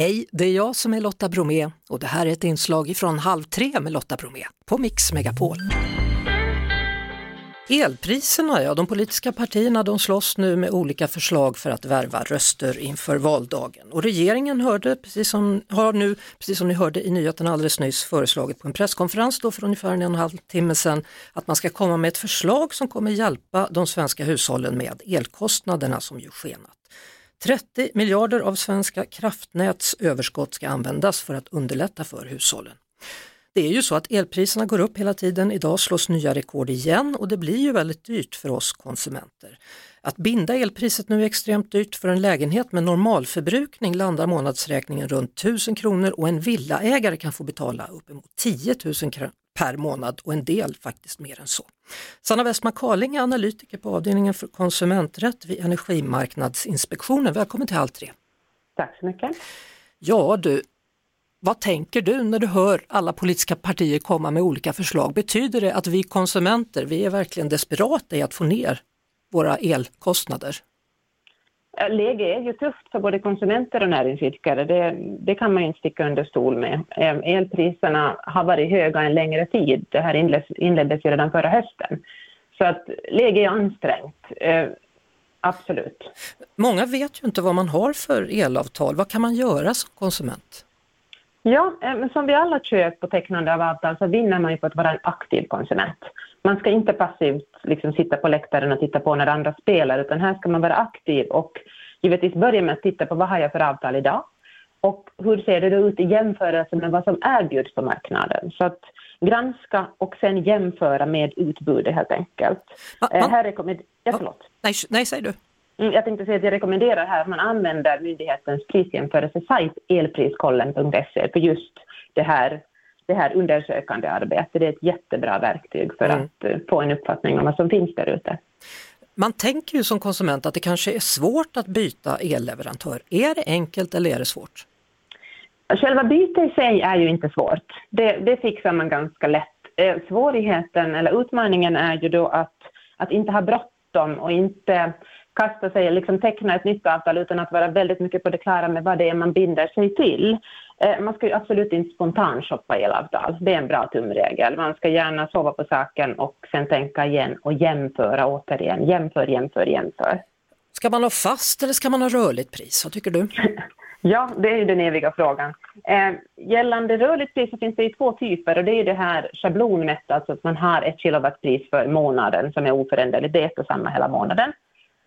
Hej, det är jag som är Lotta Bromé och det här är ett inslag från Halv tre med Lotta Bromé på Mix Megapol. Elpriserna, ja de politiska partierna de slåss nu med olika förslag för att värva röster inför valdagen. Och regeringen hörde, precis som, har nu, precis som ni hörde i nyheten alldeles nyss, föreslagit på en presskonferens då för ungefär en och en halv timme sedan att man ska komma med ett förslag som kommer hjälpa de svenska hushållen med elkostnaderna som ju skenat. 30 miljarder av Svenska kraftnäts överskott ska användas för att underlätta för hushållen. Det är ju så att elpriserna går upp hela tiden, idag slås nya rekord igen och det blir ju väldigt dyrt för oss konsumenter. Att binda elpriset nu är extremt dyrt, för en lägenhet med normalförbrukning landar månadsräkningen runt 1000 kronor och en villaägare kan få betala uppemot 10 000 per månad och en del faktiskt mer än så. Sanna Westman Carling är analytiker på avdelningen för konsumenträtt vid Energimarknadsinspektionen. Välkommen till Halv tre. Tack så mycket. Ja du, vad tänker du när du hör alla politiska partier komma med olika förslag? Betyder det att vi konsumenter, vi är verkligen desperata i att få ner våra elkostnader? Läget är ju tufft för både konsumenter och näringsidkare, det, det, kan man ju inte sticka under stol med. Elpriserna har varit höga en längre tid, det här inleddes, inleddes ju redan förra hösten. Så att läget är ansträngt, eh, absolut. Många vet ju inte vad man har för elavtal, vad kan man göra som konsument? Ja, men som vi alla köp och tecknande av avtal så vinner man ju på att vara en aktiv konsument. Man ska inte passivt liksom sitta på läktaren och titta på när andra spelar, utan här ska man vara aktiv och givetvis börja med att titta på vad har jag för avtal idag och hur ser det ut i jämförelse med vad som erbjuds på marknaden. Så att granska och sen jämföra med utbudet helt enkelt. Man, man, här rekommenderar... Ja, förlåt. Nej, nej, säg du. Mm, jag tänkte säga att jag rekommenderar här att man använder myndighetens prisjämförelsesajt elpriskollen.se för just det här, det här undersökande arbetet. Det är ett jättebra verktyg för mm. att eh, få en uppfattning om vad som finns där ute. Man tänker ju som konsument att det kanske är svårt att byta elleverantör. Är det enkelt eller är det svårt? Själva bytet i sig är ju inte svårt. Det, det fixar man ganska lätt. Eh, svårigheten eller utmaningen är ju då att, att inte ha bråttom och inte kasta sig, liksom teckna ett nytt avtal utan att vara väldigt mycket på det klara med vad det är man binder sig till. Eh, man ska ju absolut inte spontant shoppa elavtal, det är en bra tumregel. Man ska gärna sova på saken och sen tänka igen och jämföra återigen. Jämför, jämför, jämför. Ska man ha fast eller ska man ha rörligt pris? Vad tycker du? Ja, det är ju den eviga frågan. Eh, gällande rörligt pris så finns det ju två typer och det är det här schablonmätt, alltså att man har ett kilowattpris för månaden som är oföränderligt, det är ett och samma hela månaden.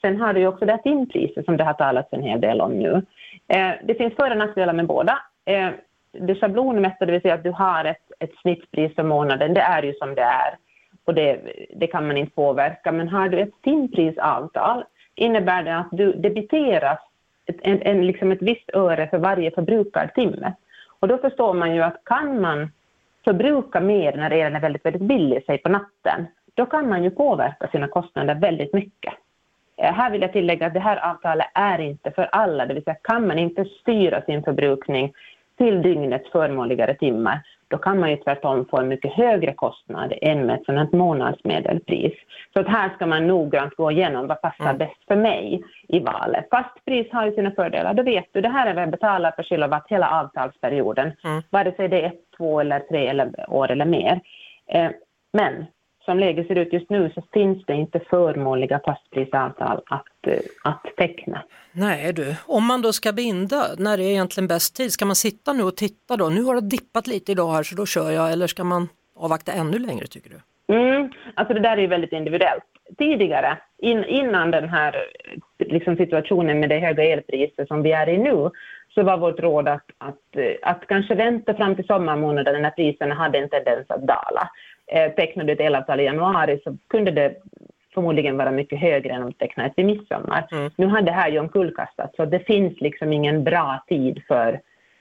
Sen har du ju också det här timpriset som det har talats en hel del om nu. Eh, det finns för och nackdelar med båda. Eh, det schablonmässiga, det vill säga att du har ett, ett snittpris för månaden, det är ju som det är och det, det kan man inte påverka. Men har du ett timprisavtal innebär det att du debiteras ett, en, en, liksom ett visst öre för varje förbrukad timme. Och då förstår man ju att kan man förbruka mer när elen är väldigt, väldigt billig, säg på natten, då kan man ju påverka sina kostnader väldigt mycket. Eh, här vill jag tillägga att det här avtalet är inte för alla, det vill säga kan man inte styra sin förbrukning till dygnets förmånligare timmar, då kan man ju tvärtom få en mycket högre kostnad än med ett sådant månadsmedelpris. Så att här ska man noggrant gå igenom vad passar mm. bäst för mig i valet. Fastpris har ju sina fördelar, då vet du det här är vad jag betalar per kilowatt hela avtalsperioden, mm. vare sig det är ett, två eller tre eller år eller mer. Eh, men som läget ser ut just nu så finns det inte förmånliga fastprisavtal att, eh, att teckna. Nej du, om man då ska binda, när det är egentligen bäst tid, ska man sitta nu och titta då? Nu har det dippat lite idag här så då kör jag, eller ska man avvakta ännu längre tycker du? Mm, alltså det där är ju väldigt individuellt. Tidigare, in, innan den här liksom situationen med det höga elpriset som vi är i nu, så var vårt råd att, att, att kanske vänta fram till sommarmånaden när priserna hade en tendens att dala eh, tecknar du ett elavtal i januari så kunde det förmodligen vara mycket högre än om du tecknar ett i midsommar. Mm. Nu har det här ju omkullkastats så det finns liksom ingen bra tid för,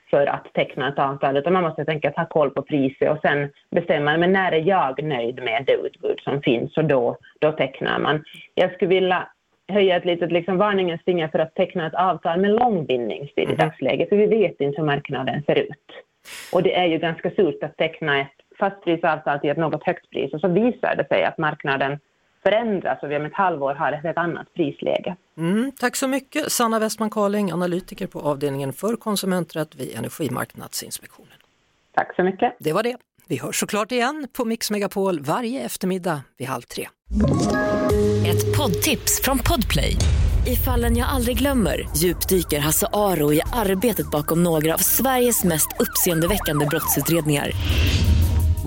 för att teckna ett avtal utan man måste tänka att ha koll på priset och sen bestämma men när är jag nöjd med det utbud som finns och då, då tecknar man. Jag skulle vilja höja ett litet liksom varningens finger för att teckna ett avtal med lång bindningstid mm. i dagsläget för vi vet inte hur marknaden ser ut. Och det är ju ganska surt att teckna ett fastprisavtal till ett något högt pris och så visar det sig att marknaden förändras och vi om ett halvår har ett, ett annat prisläge. Mm, tack så mycket Sanna Westman Karling, analytiker på avdelningen för konsumenträtt vid Energimarknadsinspektionen. Tack så mycket. Det var det. Vi hörs såklart igen på Mix Megapol varje eftermiddag vid halv tre. Ett poddtips från Podplay. I fallen jag aldrig glömmer djupdyker Hasse Aro i arbetet bakom några av Sveriges mest uppseendeväckande brottsutredningar.